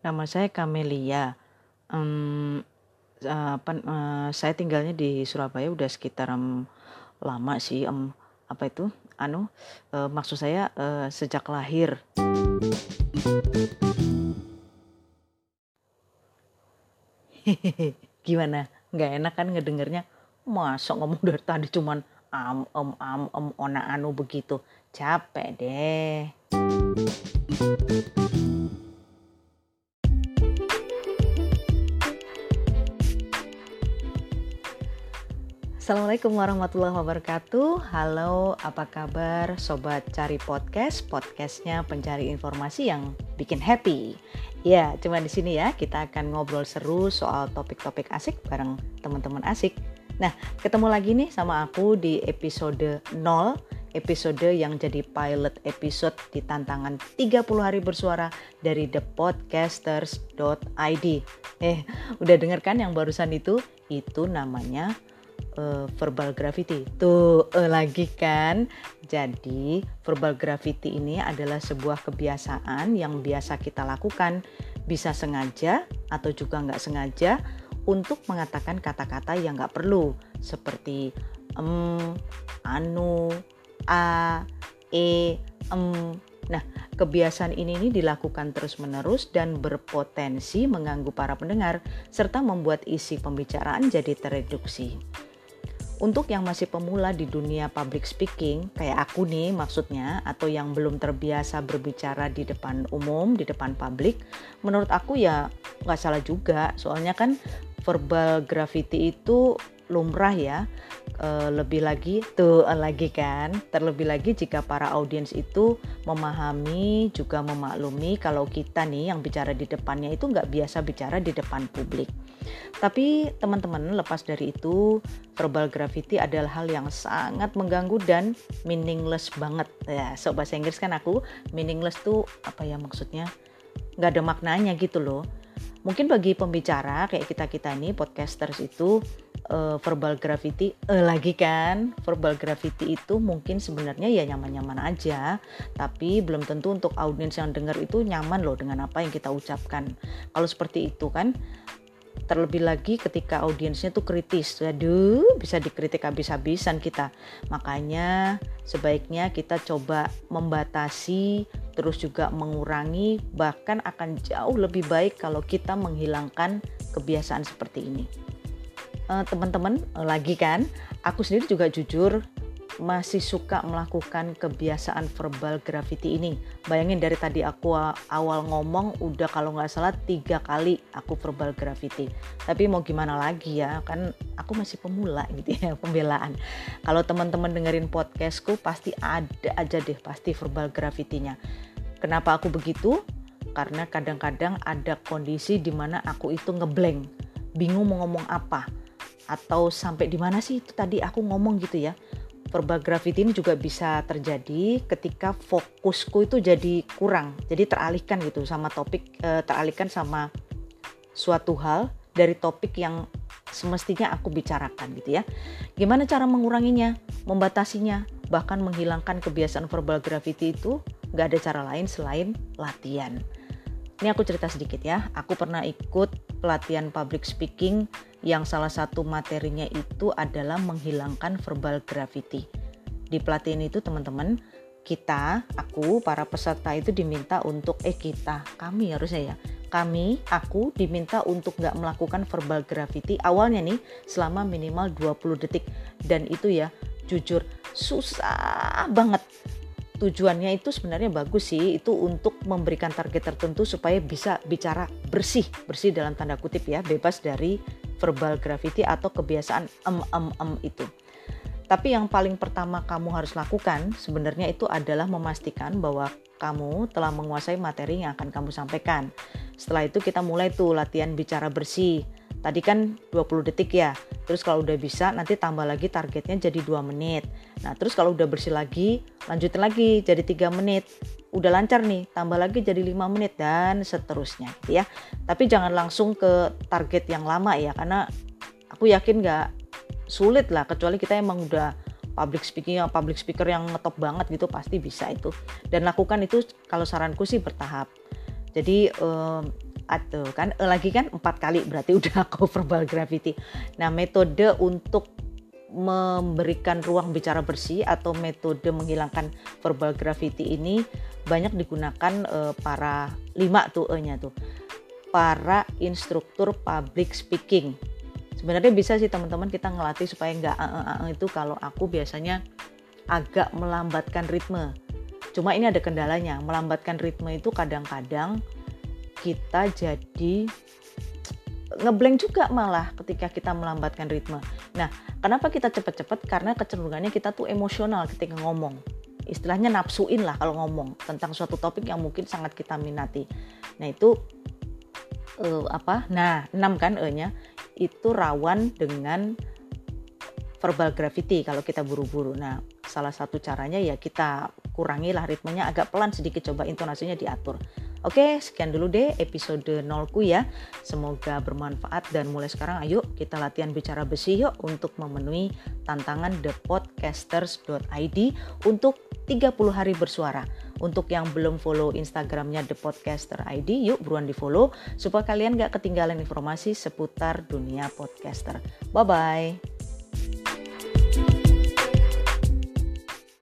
Nama saya Kamelia. Um, apa, uh, saya tinggalnya di Surabaya udah sekitar um, lama sih. Um, apa itu? Anu, uh, maksud saya uh, sejak lahir. Gimana? Nggak enak kan ngedengernya? Masuk ngomong dari tadi cuman am am am am ona anu begitu. Capek deh. Assalamualaikum warahmatullahi wabarakatuh. Halo, apa kabar sobat cari podcast? Podcastnya pencari informasi yang bikin happy. Ya, cuma di sini ya kita akan ngobrol seru soal topik-topik asik bareng teman-teman asik. Nah, ketemu lagi nih sama aku di episode 0 episode yang jadi pilot episode di tantangan 30 hari bersuara dari thepodcasters.id. Eh, udah denger kan yang barusan itu? Itu namanya uh, verbal gravity. Tuh uh, lagi kan. Jadi verbal gravity ini adalah sebuah kebiasaan yang biasa kita lakukan, bisa sengaja atau juga nggak sengaja untuk mengatakan kata-kata yang nggak perlu seperti em, anu, a, e, em. Nah, kebiasaan ini, ini dilakukan terus-menerus dan berpotensi mengganggu para pendengar serta membuat isi pembicaraan jadi tereduksi. Untuk yang masih pemula di dunia public speaking, kayak aku nih maksudnya, atau yang belum terbiasa berbicara di depan umum, di depan publik, menurut aku ya nggak salah juga. Soalnya kan verbal graffiti itu lumrah ya e, lebih lagi tuh lagi kan? Terlebih lagi jika para audiens itu memahami juga memaklumi kalau kita nih yang bicara di depannya itu nggak biasa bicara di depan publik. Tapi teman-teman lepas dari itu verbal graffiti adalah hal yang sangat mengganggu dan meaningless banget. Ya so bahasa Inggris kan aku meaningless tuh apa ya maksudnya? Nggak ada maknanya gitu loh. Mungkin bagi pembicara kayak kita kita ini podcasters itu uh, verbal graffiti. Uh, lagi kan verbal graffiti itu mungkin sebenarnya ya nyaman-nyaman aja. Tapi belum tentu untuk audiens yang dengar itu nyaman loh dengan apa yang kita ucapkan. Kalau seperti itu kan terlebih lagi ketika audiensnya tuh kritis. Aduh bisa dikritik habis-habisan kita. Makanya sebaiknya kita coba membatasi terus juga mengurangi bahkan akan jauh lebih baik kalau kita menghilangkan kebiasaan seperti ini teman-teman uh, lagi kan aku sendiri juga jujur masih suka melakukan kebiasaan verbal graffiti ini. Bayangin dari tadi aku awal ngomong udah kalau nggak salah tiga kali aku verbal graffiti. Tapi mau gimana lagi ya, kan aku masih pemula gitu ya pembelaan. Kalau teman-teman dengerin podcastku pasti ada aja deh pasti verbal graffitinya. Kenapa aku begitu? Karena kadang-kadang ada kondisi di mana aku itu ngeblank, bingung mau ngomong apa atau sampai di mana sih itu tadi aku ngomong gitu ya. Verbal graffiti ini juga bisa terjadi ketika fokusku itu jadi kurang, jadi teralihkan gitu sama topik, e, teralihkan sama suatu hal dari topik yang semestinya aku bicarakan gitu ya. Gimana cara menguranginya, membatasinya, bahkan menghilangkan kebiasaan verbal graffiti itu nggak ada cara lain selain latihan. Ini aku cerita sedikit ya. Aku pernah ikut pelatihan public speaking yang salah satu materinya itu adalah menghilangkan verbal graffiti. Di pelatihan itu teman-teman, kita, aku, para peserta itu diminta untuk, eh kita, kami harusnya ya, kami, aku diminta untuk nggak melakukan verbal graffiti awalnya nih selama minimal 20 detik. Dan itu ya, jujur, susah banget tujuannya itu sebenarnya bagus sih itu untuk memberikan target tertentu supaya bisa bicara bersih bersih dalam tanda kutip ya bebas dari verbal graffiti atau kebiasaan em em em itu. Tapi yang paling pertama kamu harus lakukan sebenarnya itu adalah memastikan bahwa kamu telah menguasai materi yang akan kamu sampaikan. Setelah itu kita mulai tuh latihan bicara bersih. Tadi kan 20 detik ya. Terus kalau udah bisa nanti tambah lagi targetnya jadi 2 menit. Nah, terus kalau udah bersih lagi, lanjutin lagi jadi 3 menit udah lancar nih tambah lagi jadi 5 menit dan seterusnya gitu ya tapi jangan langsung ke target yang lama ya karena aku yakin nggak sulit lah kecuali kita emang udah public speaking yang public speaker yang ngetop banget gitu pasti bisa itu dan lakukan itu kalau saranku sih bertahap jadi eh, tuh kan? E lagi kan empat kali berarti udah aku verbal gravity. Nah metode untuk memberikan ruang bicara bersih atau metode menghilangkan verbal gravity ini banyak digunakan uh, para lima tuh e-nya tuh. Para instruktur public speaking. Sebenarnya bisa sih teman-teman kita ngelatih supaya nggak itu kalau aku biasanya agak melambatkan ritme. Cuma ini ada kendalanya melambatkan ritme itu kadang-kadang kita jadi ngeblank juga malah ketika kita melambatkan ritme. Nah, kenapa kita cepet-cepet? Karena kecenderungannya kita tuh emosional ketika ngomong. Istilahnya nafsuin lah kalau ngomong tentang suatu topik yang mungkin sangat kita minati. Nah, itu uh, apa? Nah, enam kan E-nya itu rawan dengan verbal gravity kalau kita buru-buru. Nah, salah satu caranya ya kita kurangilah ritmenya agak pelan sedikit coba intonasinya diatur. Oke, sekian dulu deh episode 0 ku ya. Semoga bermanfaat dan mulai sekarang ayo kita latihan bicara besi yuk untuk memenuhi tantangan thepodcasters.id untuk 30 hari bersuara. Untuk yang belum follow Instagramnya The Podcaster ID, yuk buruan di follow supaya kalian gak ketinggalan informasi seputar dunia podcaster. Bye-bye.